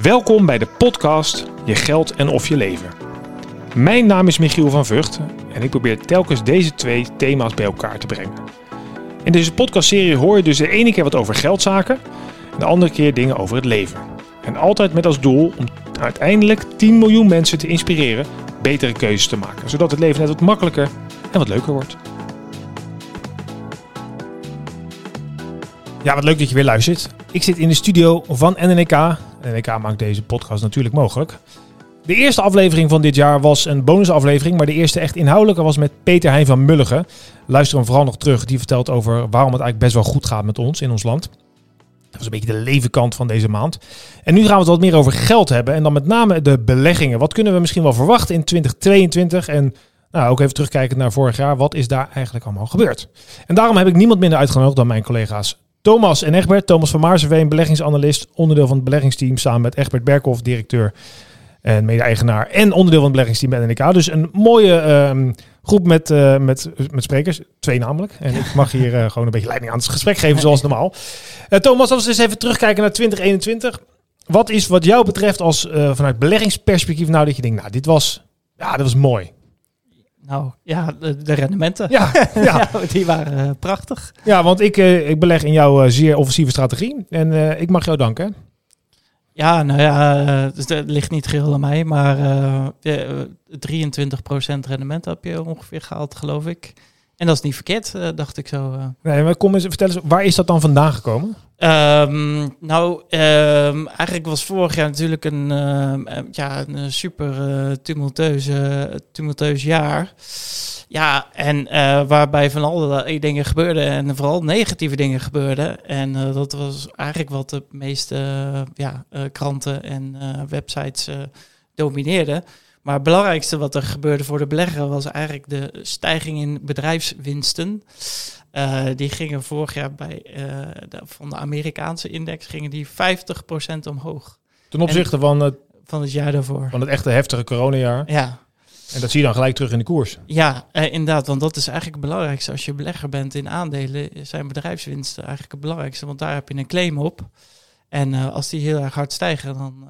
Welkom bij de podcast Je Geld en of Je Leven. Mijn naam is Michiel van Vught en ik probeer telkens deze twee thema's bij elkaar te brengen. In deze podcastserie hoor je dus de ene keer wat over geldzaken en de andere keer dingen over het leven. En altijd met als doel om uiteindelijk 10 miljoen mensen te inspireren betere keuzes te maken, zodat het leven net wat makkelijker en wat leuker wordt. Ja, wat leuk dat je weer luistert. Ik zit in de studio van NNK. NNK maakt deze podcast natuurlijk mogelijk. De eerste aflevering van dit jaar was een bonusaflevering, maar de eerste echt inhoudelijke was met Peter Heijn van Mulligen. Luister hem vooral nog terug. Die vertelt over waarom het eigenlijk best wel goed gaat met ons in ons land. Dat was een beetje de levenkant van deze maand. En nu gaan we het wat meer over geld hebben. En dan met name de beleggingen. Wat kunnen we misschien wel verwachten in 2022? En nou, ook even terugkijken naar vorig jaar. Wat is daar eigenlijk allemaal gebeurd? En daarom heb ik niemand minder uitgenodigd dan mijn collega's Thomas en Egbert. Thomas van Maarseveen, beleggingsanalist, onderdeel van het beleggingsteam, samen met Egbert Berkhoff, directeur en mede-eigenaar en onderdeel van het beleggingsteam bij NK. Dus een mooie ehm, groep met, uh, met, met sprekers, twee namelijk. En ik mag hier uh, gewoon een beetje leiding aan het gesprek geven zoals normaal. Uh, Thomas, als we eens even terugkijken naar 2021. Wat is wat jou betreft als vanuit beleggingsperspectief nou dat je denkt, nou dit was, ja, dat was mooi. Nou ja, de, de rendementen. Ja, ja. ja die waren uh, prachtig. Ja, want ik, uh, ik beleg in jouw uh, zeer offensieve strategie. En ik mag jou danken. Ja, nou ja, dus het ligt niet geheel aan mij. Maar 23% rendement heb je ongeveer gehaald, geloof ik. En dat is niet verkeerd, dacht ik zo. Nee, maar kom eens, vertel eens, waar is dat dan vandaan gekomen? Um, nou, um, eigenlijk was vorig jaar natuurlijk een, uh, ja, een super uh, tumultueuze, tumultueus jaar. Ja, en waarbij van allerlei dingen gebeurden en vooral negatieve dingen gebeurden. En dat was eigenlijk wat de meeste ja, kranten en websites domineerden. Maar het belangrijkste wat er gebeurde voor de belegger was eigenlijk de stijging in bedrijfswinsten. Uh, die gingen vorig jaar bij uh, de, van de Amerikaanse index gingen die 50% omhoog. Ten opzichte en, van, het, van het jaar daarvoor. Van het echte heftige coronajaar. Ja. En dat zie je dan gelijk terug in de koers. Ja, uh, inderdaad. Want dat is eigenlijk het belangrijkste. Als je belegger bent in aandelen, zijn bedrijfswinsten eigenlijk het belangrijkste. Want daar heb je een claim op. En als die heel erg hard stijgen, dan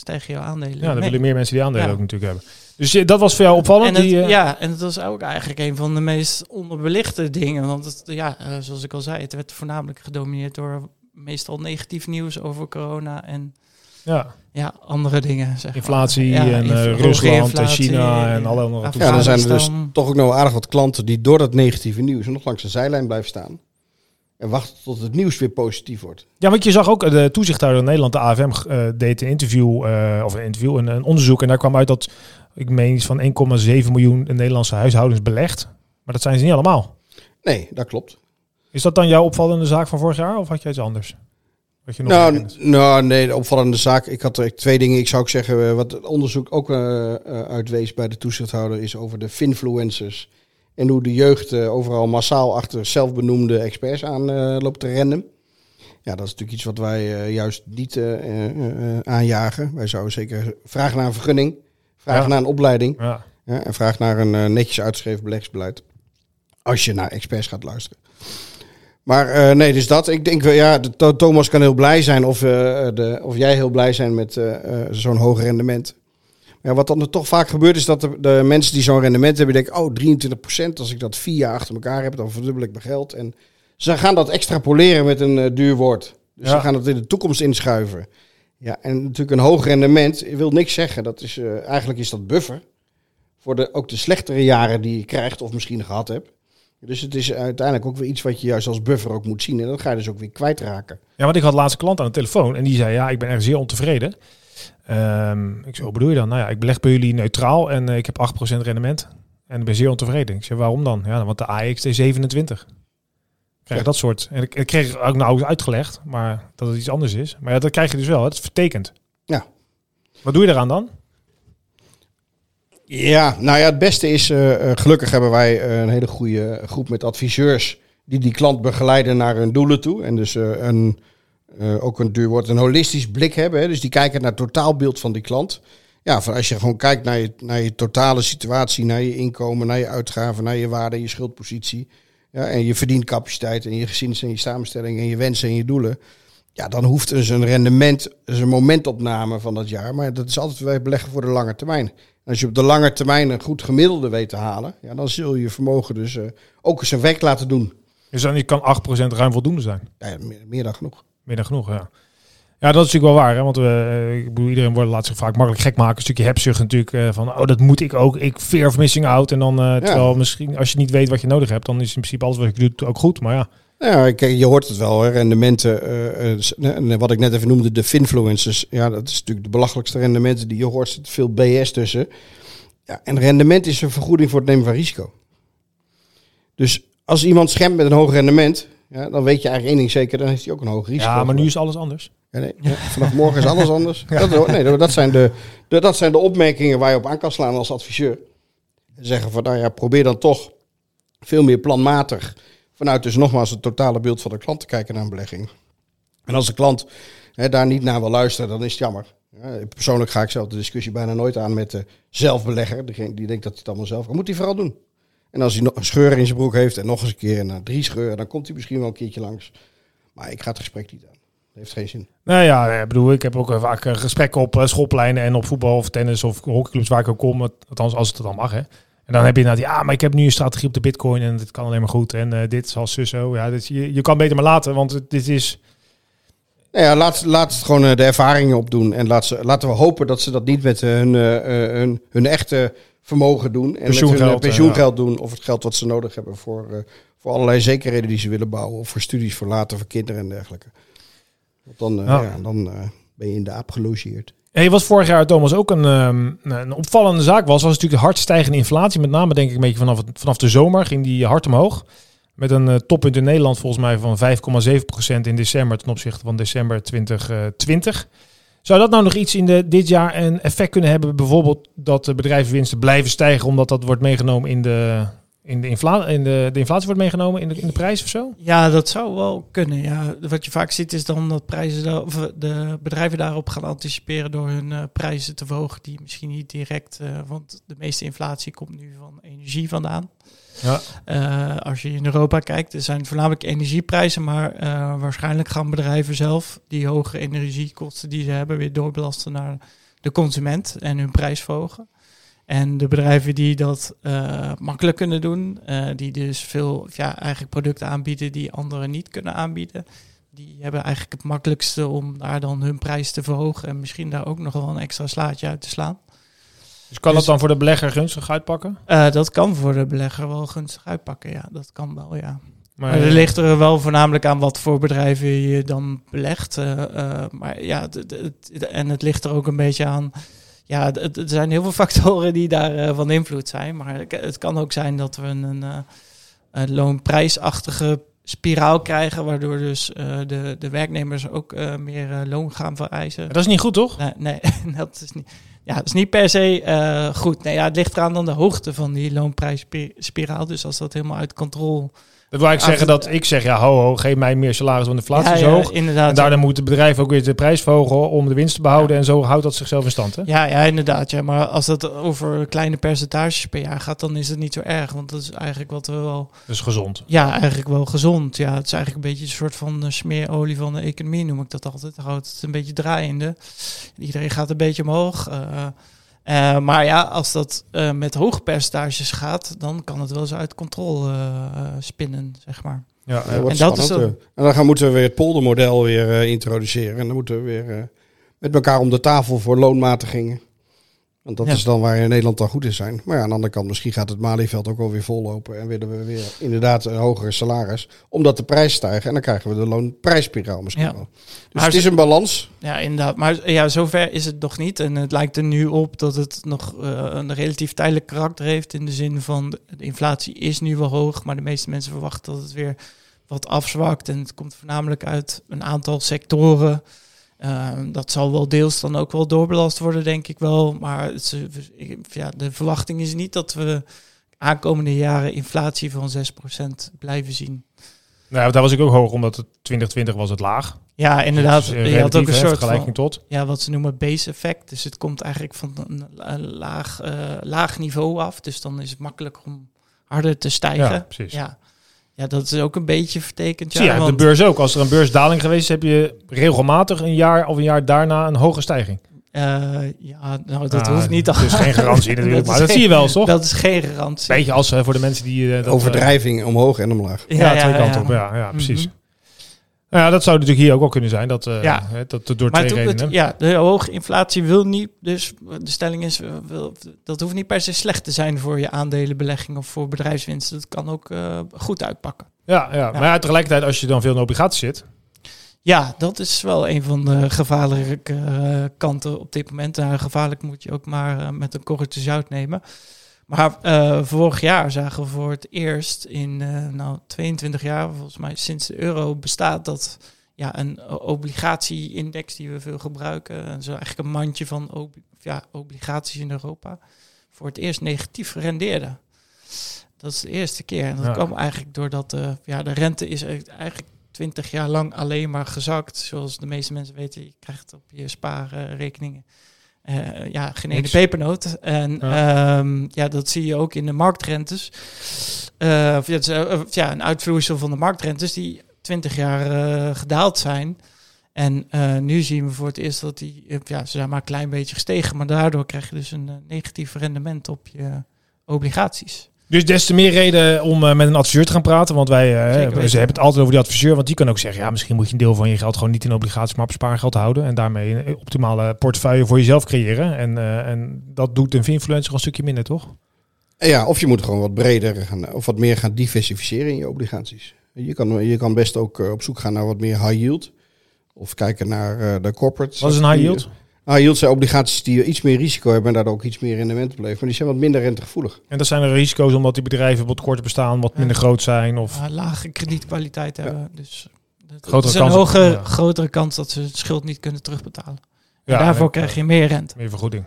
stijgen jouw aandelen. Ja, dan willen meer mensen die aandelen ja. ook natuurlijk hebben. Dus eh, dat was voor jou opvallend? En het, die, uh... Ja, en dat was ook eigenlijk een van de meest onderbelichte dingen. Want het, ja, uh, zoals ik al zei, het werd voornamelijk gedomineerd door meestal negatief nieuws over corona en ja. Ja, andere dingen. Zeg inflatie maar. ja, en uh, Rusland en China en alle andere Ja, dan zijn er dus toch ook nog aardig wat klanten die door dat negatieve nieuws nog langs de zijlijn blijven staan. En wachten tot het nieuws weer positief wordt. Ja, want je zag ook de toezichthouder in Nederland, de AFM, uh, deed een interview, uh, of een interview, een, een onderzoek. En daar kwam uit dat ik meen iets van 1,7 miljoen Nederlandse huishoudens belegd. Maar dat zijn ze niet allemaal. Nee, dat klopt. Is dat dan jouw opvallende zaak van vorig jaar of had je iets anders? Wat je nog nou, nou, nee, de opvallende zaak. Ik had er twee dingen. Ik zou ook zeggen, wat het onderzoek ook uh, uitwees bij de toezichthouder is over de finfluencers. En hoe de jeugd uh, overal massaal achter zelfbenoemde experts aan loopt te rennen. Ja, dat is natuurlijk iets wat wij juist niet aanjagen. Wij zouden zeker vragen naar een vergunning. Vraag naar een opleiding. Ja. Ja, en vraag naar een netjes uitgeschreven beleggsbeleid. Als je naar experts gaat luisteren. Maar uh, nee, dus dat. Ik denk wel, ja, de, Thomas kan heel blij zijn. Of, uh, de, of jij heel blij zijn met zo'n hoog rendement. Ja, wat dan toch vaak gebeurt, is dat de, de mensen die zo'n rendement hebben, denken: oh, 23%. Als ik dat vier jaar achter elkaar heb, dan verdubbel ik mijn geld. En ze gaan dat extrapoleren met een duur woord. Dus ja. ze gaan dat in de toekomst inschuiven. Ja, en natuurlijk een hoog rendement wil niks zeggen. Dat is, uh, eigenlijk is dat buffer voor de, ook de slechtere jaren die je krijgt of misschien gehad hebt. Dus het is uiteindelijk ook weer iets wat je juist als buffer ook moet zien. En dan ga je dus ook weer kwijtraken. Ja, want ik had laatste klant aan de telefoon en die zei, ja, ik ben erg zeer ontevreden. Um, ik hoe bedoel je dan? Nou ja, ik beleg bij jullie neutraal en uh, ik heb 8% rendement. En ben zeer ontevreden. Ik zei, waarom dan? Ja, want de AX 27 krijg dat soort. En ik, ik kreeg ook nou uitgelegd, maar dat het iets anders is. Maar ja, dat krijg je dus wel. Het is vertekend. Ja. Wat doe je eraan dan? Ja, nou ja, het beste is, uh, gelukkig hebben wij een hele goede groep met adviseurs die die klant begeleiden naar hun doelen toe. En dus uh, een, ook een duur wordt een holistisch blik hebben. Hè, dus die kijken naar het totaalbeeld van die klant. Ja, van als je gewoon kijkt naar je, naar je totale situatie, naar je inkomen, naar je uitgaven, naar je waarde, je schuldpositie. Ja, en je verdiencapaciteit en je gezins- en je samenstelling en je wensen en je doelen. Ja, dan hoeft dus een rendement, dus een momentopname van dat jaar. Maar dat is altijd wij beleggen voor de lange termijn. En als je op de lange termijn een goed gemiddelde weet te halen, ja, dan zul je vermogen dus uh, ook zijn werk laten doen. Dus dan kan 8% ruim voldoende zijn? Ja, meer, meer dan genoeg. Meer dan genoeg, ja. Ja, dat is natuurlijk wel waar. Hè? Want uh, ik bedoel, iedereen wordt, laat zich vaak makkelijk gek maken. Een stukje hebzucht natuurlijk. Uh, van, oh, dat moet ik ook. Ik fear of missing out. En dan, uh, terwijl misschien, als je niet weet wat je nodig hebt, dan is in principe alles wat je doet ook goed. Maar ja. Ja, kijk, je hoort het wel. Hè. Rendementen, wat ik net even noemde, de finfluencers. Ja, dat is natuurlijk de belachelijkste rendementen die je hoort. Er zit veel BS tussen. Ja, en rendement is een vergoeding voor het nemen van risico. Dus als iemand schemt met een hoog rendement, ja, dan weet je eigenlijk één ding zeker, dan heeft hij ook een hoog risico. Ja, maar nu is alles anders. Ja, nee, vanaf morgen is alles anders. Dat, nee, dat, zijn de, de, dat zijn de opmerkingen waar je op aan kan slaan als adviseur. Zeggen van, nou ja, probeer dan toch veel meer planmatig vanuit dus nogmaals het totale beeld van de klant te kijken naar een belegging. En als de klant hè, daar niet naar wil luisteren, dan is het jammer. Ja, persoonlijk ga ik zelf de discussie bijna nooit aan met de zelfbelegger. Degene die denkt dat hij het allemaal zelf kan. Moet hij vooral doen. En als hij nog een scheur in zijn broek heeft en nog eens een keer na drie scheuren, dan komt hij misschien wel een keertje langs. Maar ik ga het gesprek niet aan. Dat heeft geen zin. Nou ja, ik bedoel, ik heb ook vaak gesprekken op schoolpleinen en op voetbal of tennis of hockeyclubs waar ik ook kom. Althans, als het dan mag, hè. En dan heb je inderdaad, ja, maar ik heb nu een strategie op de bitcoin en het kan alleen maar goed. En uh, dit zal zo. Ja, dit, je, je kan beter maar laten, want dit is... Nou ja, laat, laat het gewoon de ervaringen opdoen. En laat ze, laten we hopen dat ze dat niet met hun, hun, hun echte vermogen doen. En met hun pensioengeld doen. Of het geld wat ze nodig hebben voor, uh, voor allerlei zekerheden die ze willen bouwen. Of voor studies voor later, voor kinderen en dergelijke. Want dan, uh, ja. ja. dan uh, ben je in de aap gelogeerd. Hey, wat vorig jaar, Thomas, ook een, um, een opvallende zaak was, was natuurlijk de hard stijgende inflatie. Met name denk ik een beetje vanaf, het, vanaf de zomer ging die hard omhoog. Met een toppunt in Nederland volgens mij van 5,7% in december ten opzichte van december 2020. Zou dat nou nog iets in de, dit jaar een effect kunnen hebben? Bijvoorbeeld dat de bedrijfswinsten blijven stijgen omdat dat wordt meegenomen in de, in de, infla in de, de inflatie wordt meegenomen in de, in de prijs of zo? Ja, dat zou wel kunnen. Ja. Wat je vaak ziet is dan dat prijzen daar, of de bedrijven daarop gaan anticiperen door hun uh, prijzen te verhogen, die misschien niet direct, uh, want de meeste inflatie komt nu van energie vandaan. Ja. Uh, als je in Europa kijkt, er zijn voornamelijk energieprijzen, maar waarschijnlijk gaan bedrijven zelf die hoge energiekosten die ze hebben weer doorbelasten naar de consument en hun prijs verhogen. En de bedrijven die dat uh, makkelijk kunnen doen, die dus veel ja, eigenlijk producten aanbieden die anderen niet kunnen aanbieden, die hebben eigenlijk het makkelijkste om daar dan hun prijs te verhogen en misschien daar ook nog wel een extra slaatje uit te slaan. Dus kan dus, dat dan voor de belegger gunstig uitpakken? Uh, dat kan voor de belegger wel gunstig uitpakken, ja. Dat kan wel, ja. Maar, maar er ligt er wel voornamelijk aan wat voor bedrijven je dan belegt. maar ja, en het ligt er ook een beetje aan ja, er zijn heel veel factoren die daar van invloed zijn. Maar het kan ook zijn dat we een, een loonprijsachtige spiraal krijgen, waardoor dus uh, de, de werknemers ook meer loon gaan vereisen. Dat is niet goed, toch? Nee, nee dat is niet. Ja, dat is niet per se goed. Nee, ja, het ligt eraan dan de hoogte van die loonprijsspiraal. Dus als dat helemaal uit controle dat wil ik zeggen dat ik zeg, ja, ho, ho, geef mij meer salaris, want de inflatie is ja, hoog. Inderdaad, en daardoor moet het bedrijf ook weer de prijs verhogen om de winst te behouden. En zo houdt dat zichzelf in stand, hè? Ja, ja, inderdaad. Ja. Maar als het over kleine percentages per jaar gaat, dan is het niet zo erg. Want dat is eigenlijk wat we wel... Dat is gezond. Ja, eigenlijk wel gezond. Ja, het is eigenlijk een beetje een soort van smeerolie van de economie, noem ik dat altijd. Houdt het een beetje draaiende. Iedereen gaat een beetje omhoog. Uh, uh, maar ja, als dat uh, met hoge percentages gaat, dan kan het wel eens uit controle uh, spinnen, zeg maar. Ja, en, dat is dan... en dan gaan, moeten we weer het poldermodel weer introduceren. En dan moeten we weer met elkaar om de tafel voor loonmatigingen. Want dat is dan waar in Nederland dan goed in zijn. Maar ja, aan de andere kant, misschien gaat het Malieveld ook alweer vollopen. En willen we weer inderdaad een hogere salaris. Omdat de prijs stijgt. En dan krijgen we de loonprijsspiraal misschien ja. wel. Dus het is een balans. Ja, inderdaad. Maar ja, zover is het nog niet. En het lijkt er nu op dat het nog uh, een relatief tijdelijk karakter heeft. In de zin van de inflatie is nu wel hoog. Maar de meeste mensen verwachten dat het weer wat afzwakt. En het komt voornamelijk uit een aantal sectoren. Uh, dat zal wel deels dan ook wel doorbelast worden, denk ik wel. Maar het, ja, de verwachting is niet dat we aankomende jaren inflatie van 6% blijven zien. Nou, daar was ik ook hoog, omdat het 2020 was het laag. Ja, inderdaad. Dus, je had ook een soort vergelijking tot. Ja, wat ze noemen base effect. Dus het komt eigenlijk van een, een laag, uh, laag niveau af. Dus dan is het makkelijk om harder te stijgen. Ja, precies. Ja. Ja, dat is ook een beetje vertekend. Ja, de want, beurs ook. Als er een beursdaling geweest is, heb je regelmatig een jaar of een jaar daarna een hoge stijging. eh, ja, nou, dat Ah, hoeft niet. Dat is geen garantie natuurlijk, Dat maar dat geen- zie je wel toch? Dat is geen garantie. Beetje als eh, voor de mensen die... eh, dat, Overdrijving omhoog en omlaag. eh, ja, twee kanten op. Ja, ja precies. Mhm. Nou ja, dat zou natuurlijk hier ook wel kunnen zijn. Dat, eh, Ja. hè, dat, door Maar twee het- redenen. ja, de hoge inflatie wil niet, dus de stelling is, eh, wil, dat hoeft niet per se slecht te zijn voor je aandelenbelegging of voor bedrijfswinst. Dat kan ook eh, goed uitpakken. Ja, ja. maar ja, tegelijkertijd als je dan veel in obligaties zit... Ja, dat is wel een van de gevaarlijke kanten op dit moment. Nou, gevaarlijk moet je ook maar met een korreltje zout nemen. Maar eh, vorig jaar zagen we voor het eerst in eh, nou, 22 jaar, volgens mij sinds de euro bestaat, dat ja, een obligatie-index die we veel gebruiken, zo eigenlijk een mandje van ob- ja, obligaties in Europa, voor het eerst negatief rendeerde. Dat is de eerste keer. En dat Ja. kwam eigenlijk doordat ja, de rente is eigenlijk 20 jaar lang alleen maar gezakt. Zoals de meeste mensen weten, je krijgt op je spaarrekeningen eh, ja, geen ene pepernoot. En Ja. ja. ja, dat zie je ook in de marktrentes. Eh, of ja, is, eh, ja, een uitvloeisel van de marktrentes die 20 jaar gedaald zijn. En nu zien we voor het eerst dat die, ja, ze zijn maar een klein beetje gestegen. Maar daardoor krijg je dus een negatief rendement op je obligaties. Dus des te meer reden om eh, met een adviseur te gaan praten. Want wij eh, ze hebben het altijd over die adviseur. Want die kan ook zeggen, ja, misschien moet je een deel van je geld gewoon niet in obligaties, maar op spaargeld houden. En daarmee een optimale portefeuille voor jezelf creëren. En, eh, en dat doet een influencer een stukje minder, toch? Ja, of je moet gewoon wat breder gaan, of wat meer gaan diversificeren in je obligaties. Je kan, je kan best ook eh, op zoek gaan naar wat meer high yield. Of kijken naar eh, de corporates. Wat is een high Die- yield? High yield zijn obligaties die iets meer risico hebben en daardoor ook iets meer rendement opleveren. Maar die zijn wat minder rentegevoelig. En dat zijn de risico's omdat die bedrijven wat korter bestaan, wat Ja. minder groot zijn. Of Ja, lage kredietkwaliteit hebben. Dus het Grotere is een kans hoge, ja. grotere kans dat ze het schuld niet kunnen terugbetalen. ja, en daarvoor krijg je meer rente. meer vergoeding.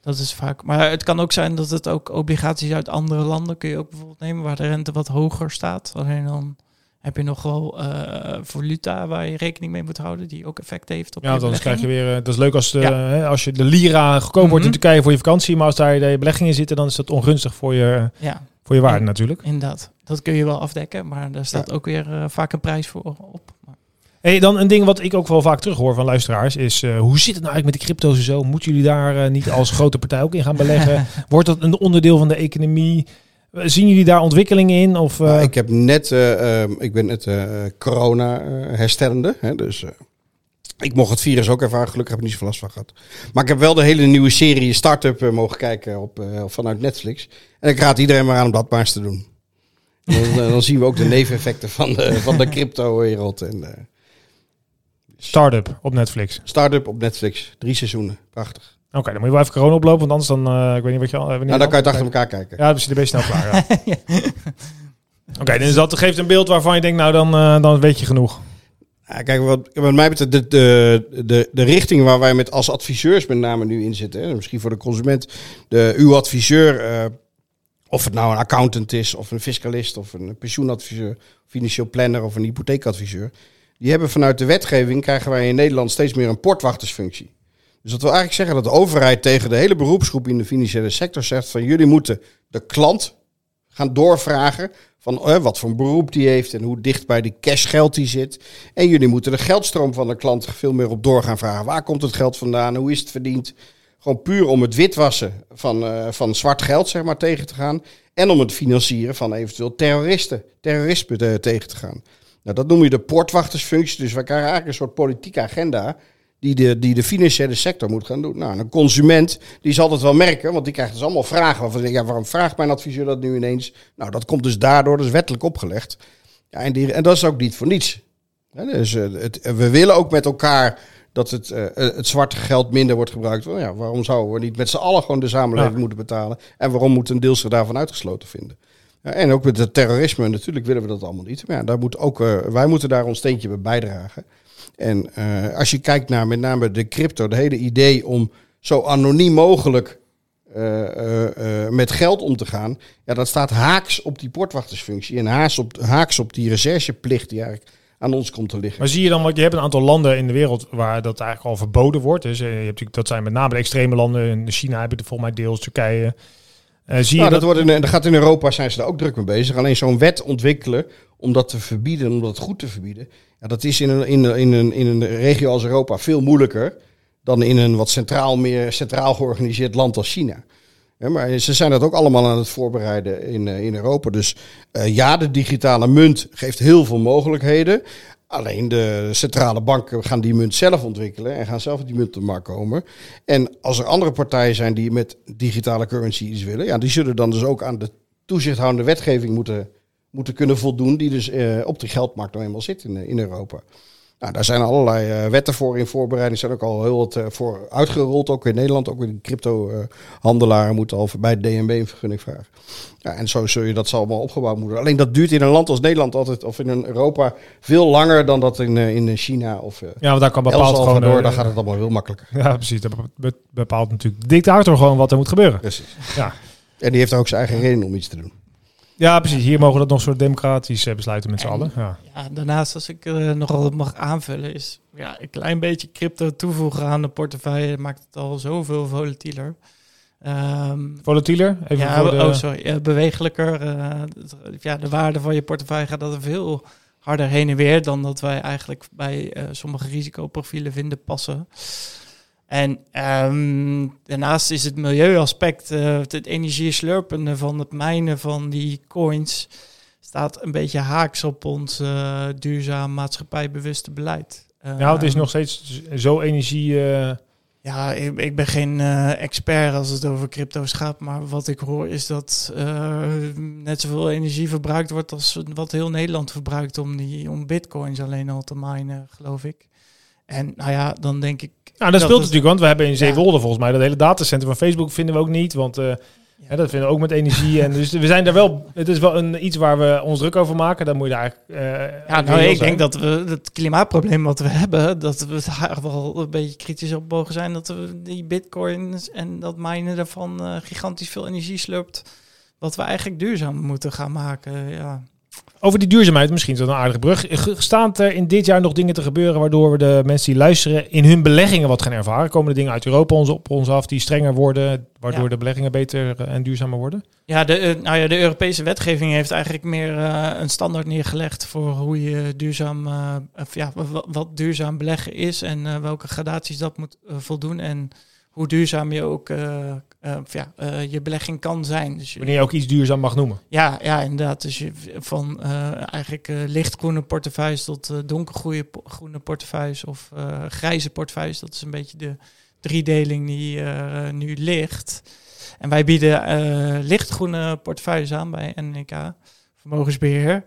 Dat is vaak. Maar het kan ook zijn dat het ook obligaties uit andere landen kun je ook bijvoorbeeld nemen waar de rente wat hoger staat. Alleen dan heb je nog wel eh valuta waar je rekening mee moet houden, die ook effect heeft op Ja, je anders krijg je weer. eh, dat is leuk als de, Ja. hè, als je de lira goedkoop wordt in Mhm. Turkije voor je vakantie, maar als daar de beleggingen zitten, dan is dat ongunstig voor je, Ja, voor je waarde Ja. natuurlijk. inderdaad. Dat kun je wel afdekken, maar daar staat ook weer eh, vaak een prijs voor op. Hey, dan een ding wat ik ook wel vaak terughoor van luisteraars is hoe zit het nou eigenlijk met die crypto's en zo? Moeten jullie daar niet als grote partij ook in gaan beleggen? Wordt dat een onderdeel van de economie? Eh, Zien jullie daar ontwikkelingen in? Of, eh, Nou, ik, heb net, eh, ehm, ik ben net eh, corona eh, herstellende. Hè, dus eh, ik mocht het virus ook ervaren. Gelukkig heb ik niet zoveel last van gehad. Maar ik heb wel de hele nieuwe serie Startup eh, mogen kijken op, eh, vanuit Netflix. En ik raad iedereen maar aan om dat maar eens te doen. En dan, eh, dan zien we ook de neveneffecten van de, van de crypto-wereld. En, eh, Startup op Netflix. Startup op Netflix. Drie seizoenen. Prachtig. Oké, dan moet je wel even corona oplopen, want anders dan, eh, ik weet niet wat je al... Nou, dan kan je het achter elkaar kijken. Ja, dan is je best snel klaar. Ja. Oké, dus dat geeft een beeld waarvan je denkt, nou dan, eh, dan weet je genoeg. Ja, kijk, wat, wat mij betreft, de, de, de, de richting waar wij met als adviseurs met name nu in zitten, hè, misschien voor de consument, de, uw adviseur, eh, of het nou een accountant is, of een fiscalist, of een pensioenadviseur, financieel planner of een hypotheekadviseur, die hebben vanuit de wetgeving, krijgen wij in Nederland steeds meer een portwachtersfunctie. Dus dat wil eigenlijk zeggen dat de overheid tegen de hele beroepsgroep in de financiële sector zegt van jullie moeten de klant gaan doorvragen van eh, wat voor beroep die heeft en hoe dicht bij die cashgeld die zit. En jullie moeten de geldstroom van de klant veel meer op door gaan vragen. Waar komt het geld vandaan? Hoe is het verdiend? Gewoon puur om het witwassen van, eh, van zwart geld zeg maar, tegen te gaan. En om het financieren van eventueel terroristen, terrorisme te- tegen te gaan. Nou, dat noem je de portwachtersfunctie. Dus we krijgen eigenlijk een soort politieke agenda die de, die de financiële sector moet gaan doen. Nou, een consument die zal dat wel merken, want die krijgt dus allemaal vragen. Waarvan ja, waarom vraagt mijn adviseur dat nu ineens? Nou, dat komt dus daardoor, dat is wettelijk opgelegd. Ja, en, die, en dat is ook niet voor niets. Dus, eh, het, we willen ook met elkaar dat het, eh, het zwarte geld minder wordt gebruikt. Ja, waarom zouden we niet met z'n allen gewoon de samenleving Ja. moeten betalen? En waarom moet een deel zich daarvan uitgesloten vinden? Ja, en ook met het terrorisme, natuurlijk willen we dat allemaal niet. Maar ja, daar moet ook, eh, wij moeten daar ons steentje bij bijdragen. En eh, als je kijkt naar met name de crypto, de hele idee om zo anoniem mogelijk eh, eh, met geld om te gaan, ja, dat staat haaks op die portwachtersfunctie en haaks op, haaks op die rechercheplicht die eigenlijk aan ons komt te liggen. Maar zie je dan, want je hebt een aantal landen in de wereld waar dat eigenlijk al verboden wordt. Dus je hebt dat zijn met name extreme landen. In China heb je het volgens mij deels, Turkije. Uh, zie nou, je dat, wordt in, dat gaat in Europa, zijn ze daar ook druk mee bezig. Alleen zo'n wet ontwikkelen om dat te verbieden, om dat goed te verbieden. Ja, dat is in een, in, in, een, in een regio als Europa veel moeilijker dan in een wat centraal, meer centraal georganiseerd land als China. maar ze zijn dat ook allemaal aan het voorbereiden in, in Europa. Dus uh, ja, de digitale munt geeft heel veel mogelijkheden. Alleen de centrale banken gaan die munt zelf ontwikkelen en gaan zelf die munt op de markt komen. En als er andere partijen zijn die met digitale currency iets willen, ja, die zullen dan dus ook aan de toezichthoudende wetgeving moeten, moeten kunnen voldoen, die dus eh, op de geldmarkt nou eenmaal zit in, in Europa. Nou, daar zijn allerlei uh, wetten voor in voorbereiding. Er zijn ook al heel wat uh, voor uitgerold, ook in Nederland. Ook de crypto-handelaren moeten al bij de DNB een vergunning vragen. Ja, en zo zul je dat allemaal opgebouwd moeten Alleen dat duurt in een land als Nederland altijd, of in een Europa, veel langer dan dat in, uh, in China of Ja, want daar kan bepaald gewoon... Door, daar gaat het allemaal heel makkelijker. Ja, precies. Dat bepaalt natuurlijk de dictator gewoon wat er moet gebeuren. Precies. Ja. En die heeft ook zijn eigen reden om iets te doen. Ja, precies. Hier mogen we dat nog soort democratisch eh, besluiten met z'n allen. Ja. ja. daarnaast, als ik uh, nogal mag aanvullen, is ja, een klein beetje crypto toevoegen aan de portefeuille maakt het al zoveel volatieler. Um, volatieler? Even ja, voor de... oh, sorry. bewegelijker. Uh, ja, de waarde van je portefeuille gaat dat veel harder heen en weer dan dat wij eigenlijk bij uh, sommige risicoprofielen vinden passen. En um, daarnaast is het milieuaspect, uh, het energie-slurpende van het mijnen van die coins, staat een beetje haaks op ons uh, duurzaam maatschappijbewuste beleid. Uh, ja, het is nog steeds zo energie. Ja, ik, ik, ben geen expert als het over crypto's gaat, maar wat ik hoor is dat net zoveel energie verbruikt wordt als wat heel Nederland verbruikt om, die, om bitcoins alleen al te minen, geloof ik. En nou ja, dan denk ik. Nou, dat, speelt natuurlijk, want we hebben in Zeewolde volgens mij dat hele datacenter van Facebook vinden we ook niet, want uh, ja. dat vinden we ook met energie. en dus we zijn daar wel. Het is wel een, iets waar we ons druk over maken. Dan moet je daar. Uh, ja, nou, ik denk dat we het klimaatprobleem wat we hebben, dat we daar wel een beetje kritisch op mogen zijn. Dat we die bitcoins en dat minen daarvan uh, gigantisch veel energie slurpt. Wat we eigenlijk duurzaam moeten gaan maken. Ja. Over die duurzaamheid, misschien is dat een aardige brug. Staan er in dit jaar nog dingen te gebeuren waardoor we de mensen die luisteren in hun beleggingen wat gaan ervaren? Komen er dingen uit Europa ons, op ons af die strenger worden, waardoor de beleggingen beter eh, en duurzamer worden? Ja, de, eh, nou ja, de Europese wetgeving heeft eigenlijk meer uh, een standaard neergelegd voor hoe je duurzaam, uh, ja, wat duurzaam beleggen is en welke gradaties dat moet voldoen. En hoe duurzaam je ook uh, uh, ja, uh, je belegging kan zijn. Dus Wanneer je ook iets duurzaam mag noemen. Ja, ja inderdaad. Dus je, van eigenlijk lichtgroene portefeuilles tot donkergroene groene portefeuilles of grijze portefeuilles. Dat is een beetje de driedeling die nu ligt. En wij bieden lichtgroene portefeuilles aan bij NNK, Vermogensbeheer.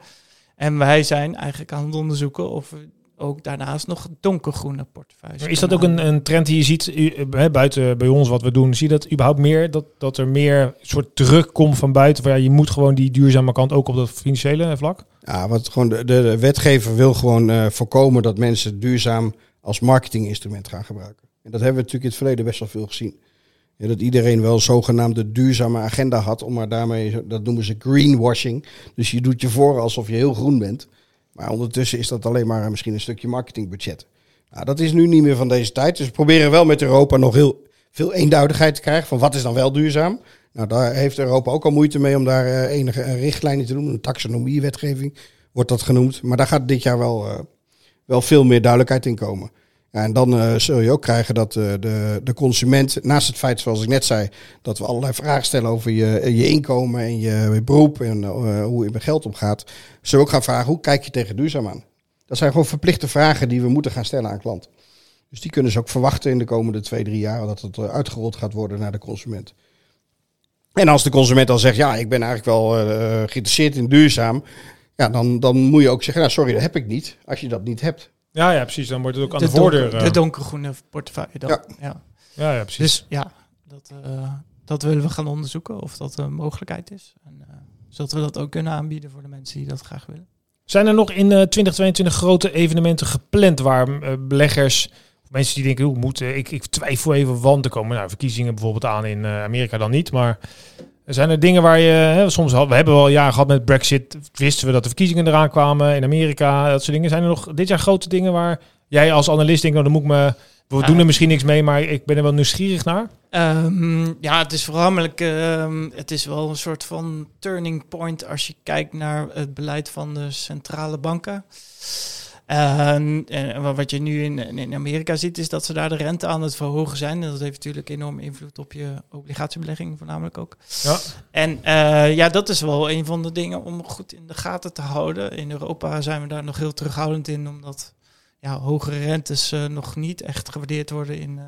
En wij zijn eigenlijk aan het onderzoeken of we ook daarnaast nog donkergroene portefeuilles. is dat ook een, een trend die je ziet hè, buiten bij ons wat we doen? Zie je dat überhaupt meer? Dat, dat er meer soort druk komt van buiten? Van, ja, je moet gewoon die duurzame kant ook op dat financiële vlak? Ja, wat gewoon de, de, wetgever wil gewoon uh, voorkomen dat mensen duurzaam als marketinginstrument gaan gebruiken. En dat hebben we natuurlijk in het verleden best wel veel gezien. Ja, dat iedereen wel zogenaamde duurzame agenda had, om maar daarmee, dat noemen ze greenwashing. Dus je doet je voor alsof je heel groen bent. Maar ondertussen is dat alleen maar misschien een stukje marketingbudget. Nou, dat is nu niet meer van deze tijd. Dus we proberen wel met Europa nog heel veel eenduidigheid te krijgen van wat is dan wel duurzaam. Nou, daar heeft Europa ook al moeite mee om daar uh, enige uh, richtlijnen te doen. Een taxonomiewetgeving wordt dat genoemd. Maar daar gaat dit jaar wel, wel veel meer duidelijkheid in komen en dan uh, zul je ook krijgen dat uh, de, de consument, naast het feit zoals ik net zei, dat we allerlei vragen stellen over je, je inkomen en je beroep en uh, hoe je met geld omgaat, zullen we ook gaan vragen hoe kijk je tegen duurzaam aan? Dat zijn gewoon verplichte vragen die we moeten gaan stellen aan klanten. Dus die kunnen ze ook verwachten in de komende twee, drie jaar dat het uitgerold gaat worden naar de consument. En als de consument dan zegt, ja, ik ben eigenlijk wel geïnteresseerd in duurzaam, ja, dan, dan moet je ook zeggen, nou, sorry, dat heb ik niet, als je dat niet hebt. Ja, ja, precies. Dan wordt het ook aan de, de voordeur. Donker, de donkergroene portefeuille. Dan. Ja. ja. Ja. Ja, precies. Dus ja, dat, uh, dat willen we gaan onderzoeken of dat een mogelijkheid is. En uh, zodat we dat ook kunnen aanbieden voor de mensen die dat graag willen. Zijn er nog in uh, 2022 grote evenementen gepland waar beleggers of mensen die denken, hoe moet ik, ik twijfel even, want er komen nou, verkiezingen bijvoorbeeld aan in Amerika dan niet, maar zijn er dingen waar je, hè, soms we hebben wel jaren gehad met Brexit, wisten we dat de verkiezingen eraan kwamen in Amerika, dat soort dingen. Zijn er nog dit jaar grote dingen waar jij als analist denkt, nou dan moet ik me We doen er misschien niks mee, maar ik ben er wel nieuwsgierig naar. Ehm, ja, het is voornamelijk, ehm, het is wel een soort van turning point als je kijkt naar het beleid van de centrale banken. En wat je nu in, in Amerika ziet, is dat ze daar de rente aan het verhogen zijn. En dat heeft natuurlijk enorm invloed op je obligatiebelegging, voornamelijk ook. Ja. En eh, ja, dat is wel een van de dingen om goed in de gaten te houden. In Europa zijn we daar nog heel terughoudend in, omdat ja, hogere rentes eh, nog niet echt gewaardeerd worden in eh,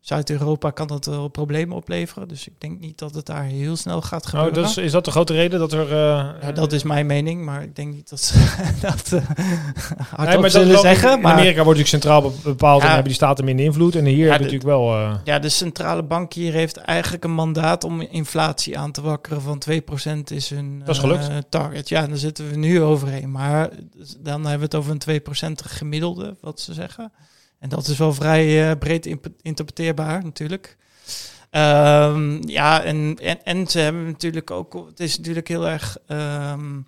Zuid-Europa. Kan dat wel problemen opleveren. Dus ik denk niet dat het daar heel snel gaat Oh, gebeuren. dat is, is dat de grote reden dat er... eh, Ja, dat is mijn mening, maar ik denk niet dat ze dat uh, hardop Nee, maar dat zullen zeggen. In Maar Amerika wordt natuurlijk centraal be- bepaald en Ja. hebben die staten minder invloed. En hier hebben de- natuurlijk wel... eh, ja, de centrale bank hier heeft eigenlijk een mandaat om inflatie aan te wakkeren van 2% is hun Dat is gelukt. target. Ja, daar zitten we nu overheen. Maar dan hebben we het over een 2% gemiddelde, wat ze zeggen. En dat is wel vrij eh, breed interpreteerbaar natuurlijk. Ehm, ja, en, en, en ze hebben natuurlijk ook, het is natuurlijk heel erg, ehm,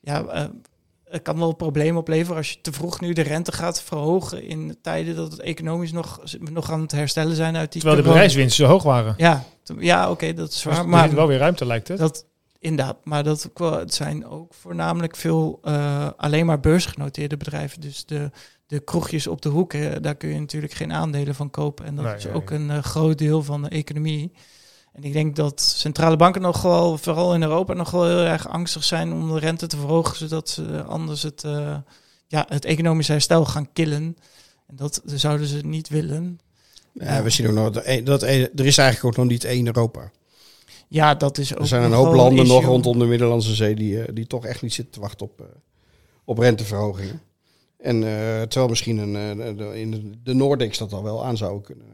ja, eh, het kan wel problemen opleveren als je te vroeg nu de rente gaat verhogen in tijden dat het economisch nog, nog aan het herstellen zijn uit die terwijl de bedrijfswinsten zo hoog waren. Ja, ja oké, dat is Dus waar. er maar zit wel weer ruimte, lijkt het. dat, inderdaad, maar dat het zijn ook voornamelijk veel eh, alleen maar beursgenoteerde bedrijven. Dus de, de kroegjes op de hoek, daar kun je natuurlijk geen aandelen van kopen. En dat Nee, is nee, ook nee. een eh, groot deel van de economie. En ik denk dat centrale banken nog wel, vooral in Europa, nog wel heel erg angstig zijn om de rente te verhogen, zodat ze anders het, eh, ja, het economisch herstel gaan killen. En dat zouden ze niet willen. Ja, we zien ook nog dat, e- dat e- er is eigenlijk ook nog niet één Europa. Ja, dat is ook Er zijn een hoop landen nog rondom de Middellandse Zee die, eh, die toch echt niet zitten te wachten op, eh, op renteverhogingen. En eh, terwijl misschien een, eh, de, in de, Nordics dat al wel aan zou kunnen.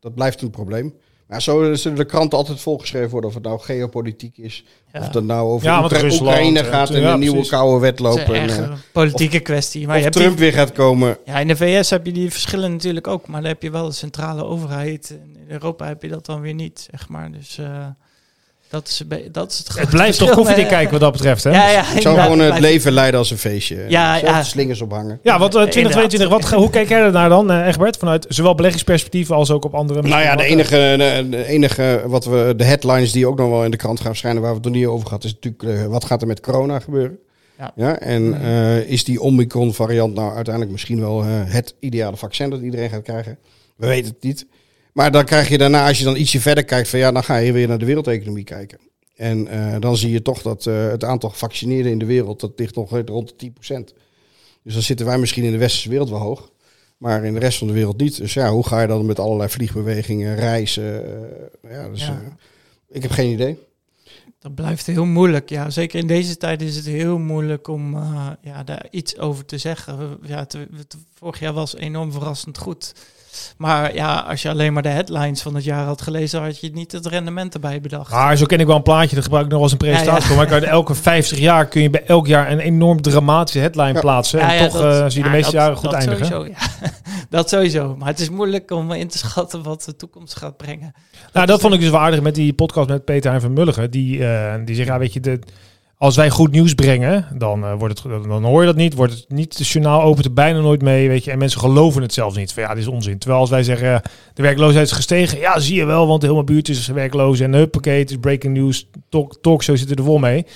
Dat blijft een probleem. Maar zo zullen de kranten altijd volgeschreven worden of het nou geopolitiek is. Ja. Of dat nou over Ja, Oekra- Rusland, Oekraïne eh, gaat en ja, een nieuwe precies. koude wet Het is lopen. echt En, eh, een politieke kwestie. Maar of je hebt Trump die- weer gaat komen. ja, in de VS heb je die verschillen natuurlijk ook, maar dan heb je wel de centrale overheid. En in Europa heb je dat dan weer niet, zeg maar. Dus eh, dat, is, dat is het blijft toch koffiedik kijken wat dat betreft, hè? Ja, ja, Ik zou gewoon het blijft- leven leiden als een feestje. Ja, ja. de slingers ophangen. Ja, wat eh, 2022, wat, Inderdaad. hoe kijk jij er naar dan, eh, Egbert? Vanuit zowel beleggingsperspectief als ook op andere... Nou ja, de wat, eh, enige, de, de enige wat we, de headlines die ook nog wel in de krant gaan verschijnen, waar we het nog niet over gehad, is natuurlijk eh, wat gaat er met corona gebeuren. Ja. en eh, is die Omicron variant nou uiteindelijk misschien wel eh, het ideale vaccin dat iedereen gaat krijgen? We weten het niet. Maar dan krijg je daarna, als je dan ietsje verder kijkt, van ja, dan ga je weer naar de wereldeconomie kijken. En eh, dan zie je toch dat eh, het aantal gevaccineerden in de wereld, dat ligt nog rond de 10%. Dus dan zitten wij misschien in de westerse wereld wel hoog. Maar in de rest van de wereld niet. Dus ja, hoe ga je dan met allerlei vliegbewegingen, reizen? eh, ja, dus, Ja. ik heb geen idee. Dat blijft heel moeilijk. Ja, zeker in deze tijd is het heel moeilijk om ja, daar iets over te zeggen. Ja, het, het- vorig jaar was enorm verrassend goed. Maar ja, als je alleen maar de headlines van het jaar had gelezen, had je niet het rendement erbij bedacht. Maar zo ken ik wel een plaatje, dat gebruik ik nog als een presentatie. Ja, voor. Maar elke 50 jaar kun je bij elk jaar een enorm dramatische headline Ja. plaatsen. Ja, en ja, toch dat- eh, zie je de ja, meeste dat- jaren goed dat eindigen. Sowieso, ja. dat sowieso. Maar het is moeilijk om in te schatten wat de toekomst gaat brengen. Nou, dat vond ik dus wel aardig met die podcast met Peter Hein van Mulligen. Die, eh, die zegt, ja, weet je, de, als wij goed nieuws brengen, dan, eh, wordt het, dan hoor je dat niet. Wordt het niet, het journaal opent er bijna nooit mee, weet je. En mensen geloven het zelfs niet. Van, ja, dit is onzin. Terwijl als wij zeggen, eh, de werkloosheid is gestegen. Ja, zie je wel, want mijn buurt is werkloos. En huppakee, het is breaking news. Talk, talkshow zitten er vol mee.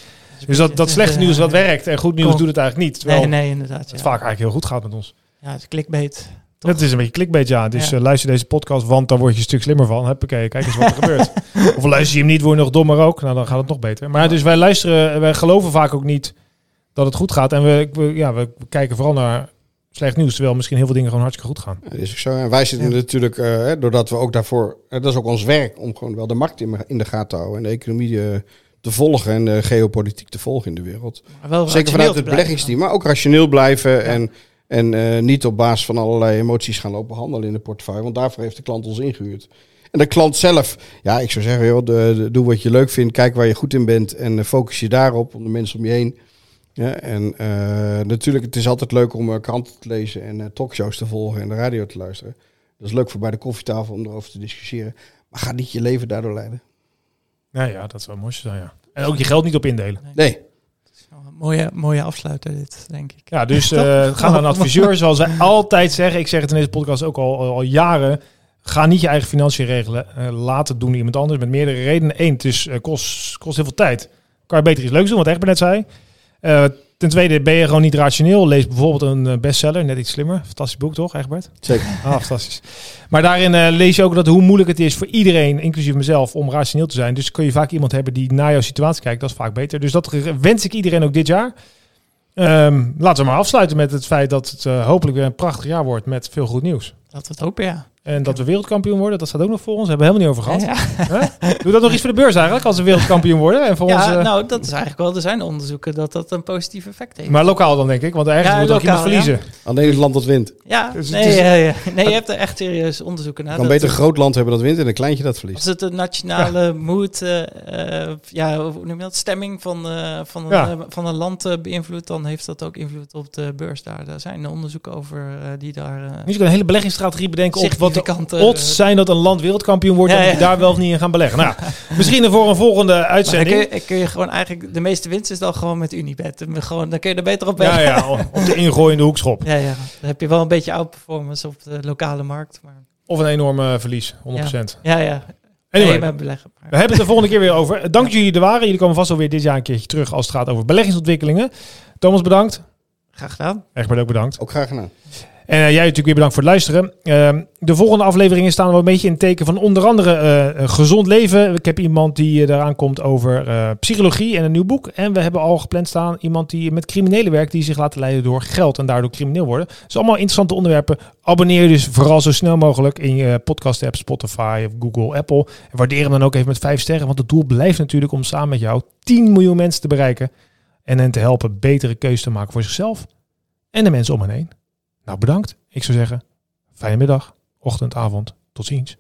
Dus dat, dat slechte nieuws dat werkt en goed nieuws doet het eigenlijk niet. Terwijl Nee, nee, inderdaad. het vaak eigenlijk heel goed gaat met ons. ja, het is clickbait. Toch? Het is een beetje clickbait, ja. Dus Ja. eh, luister deze podcast, want dan word je een stuk slimmer van. Huppakee, kijk eens wat er gebeurt. Of luister je hem niet, word je nog dommer ook. Nou, dan gaat het nog beter. Maar Ja. dus wij luisteren, wij geloven vaak ook niet dat het goed gaat. En we, we- ja, we kijken vooral naar slecht nieuws. Terwijl misschien heel veel dingen gewoon hartstikke goed gaan. Ja, dat is ook zo. En wij zitten Ja. natuurlijk, eh, hè, doordat we ook daarvoor, eh, dat is ook ons werk, om gewoon wel de markt in, in de gaten te houden. En de economie te volgen en de geopolitiek te volgen in de wereld. Zeker vanuit het beleggingsteam, maar ook rationeel blijven en, en eh, niet op basis van allerlei emoties gaan lopen handelen in de portefeuille. Want daarvoor heeft de klant ons ingehuurd. En de klant zelf, ja, ik zou zeggen, joh, de, de- doe wat je leuk vindt, kijk waar je goed in bent en eh, focus je daarop, om de mensen om je heen. Ja, en eh, natuurlijk, het is altijd leuk om kranten te lezen en talkshows te volgen en de radio te luisteren. Dat is leuk voor bij de koffietafel om erover te discussiëren. Maar ga niet je leven daardoor leiden. Ja, ja, dat zou mooi zijn, ja. En ook je geld niet op indelen. Nee, mooie, mooie afsluiter dit, denk ik. Ja, dus uh, ga naar een adviseur, zoals wij altijd zeggen. Ik zeg het in deze podcast ook al, al jaren. Ga niet je eigen financiën regelen. Uh, laat het doen iemand anders met meerdere redenen. Eén, het is, uh, kost, kost heel veel tijd. Kan je beter iets leuks doen, wat Egbert net zei. Ten tweede, ben je gewoon niet rationeel. Lees bijvoorbeeld een bestseller, net iets slimmer. Fantastisch boek toch, Egbert? Zeker. Ah, fantastisch. Maar daarin lees je ook dat hoe moeilijk het is voor iedereen, inclusief mezelf, om rationeel te zijn. Dus kun je vaak iemand hebben die naar jouw situatie kijkt. Dat is vaak beter. Dus dat wens ik iedereen ook dit jaar. Um, laten we maar afsluiten met het feit dat het hopelijk weer een prachtig jaar wordt met veel goed nieuws. Dat we het hopen, ja. En dat we wereldkampioen worden, dat staat ook nog voor ons. Hebben we helemaal niet over gehad. Ja, Doe dat nog iets voor de beurs eigenlijk, als we wereldkampioen worden? En voor ja, ons, uh... nou, dat is eigenlijk wel. Er zijn onderzoeken dat dat een positief effect heeft. Maar lokaal dan, denk ik. Want ergens ja, moet ook iemand verliezen. Alleen het land dat wint. Ja, dus nee, is... nee, nee, je hebt er echt serieus onderzoeken naar. kan beter een groot land hebben dat wint en een kleintje dat verliest. Als het een nationale moed, uh, uh, ja, hoe noem je dat, stemming van, van, een, van een land beïnvloedt, dan heeft dat ook invloed op de beurs daar. Daar zijn onderzoeken over die daar... Nu een hele beleggingsstrategie bedenken op wat de odds zijn dat een land wereldkampioen wordt, ja, ja. je daar wel of niet in gaan beleggen. Nou, misschien voor een volgende uitzending. Dan kun, je, kun je gewoon eigenlijk, de meeste winst is dan gewoon met Unibet. Gewoon, dan kun je er beter op beleggen. Ja, ja, op de ingooiende hoekschop. Ja, ja. Dan heb je wel een beetje outperformance op de lokale markt. Maar... Of een enorme verlies, 100%. Ja, ja. Anyway, nee, beleggen, maar. we hebben het de volgende keer weer over. Dank jullie er waren. Jullie komen vast alweer dit jaar een keertje terug als het gaat over beleggingsontwikkelingen. Thomas, bedankt. Graag gedaan. Echt ook bedankt. Ook graag gedaan. En uh, jij natuurlijk weer bedankt voor het luisteren. Uh, de volgende afleveringen staan wel een beetje in het teken van onder andere uh, gezond leven. Ik heb iemand die eraan komt over psychologie en een nieuw boek. En we hebben al gepland staan iemand die met criminelen werkt, die zich laten leiden door geld en daardoor crimineel worden. Dus allemaal interessante onderwerpen. Abonneer je dus vooral zo snel mogelijk in je podcast app, Spotify Google, Apple. En waardeer hem dan ook even met vijf sterren, want het doel blijft natuurlijk om samen met jou 10 miljoen mensen te bereiken. En hen te helpen betere keuzes te maken voor zichzelf en de mensen om hen heen. Nou, bedankt. Ik zou zeggen, fijne middag, ochtend, avond. Tot ziens.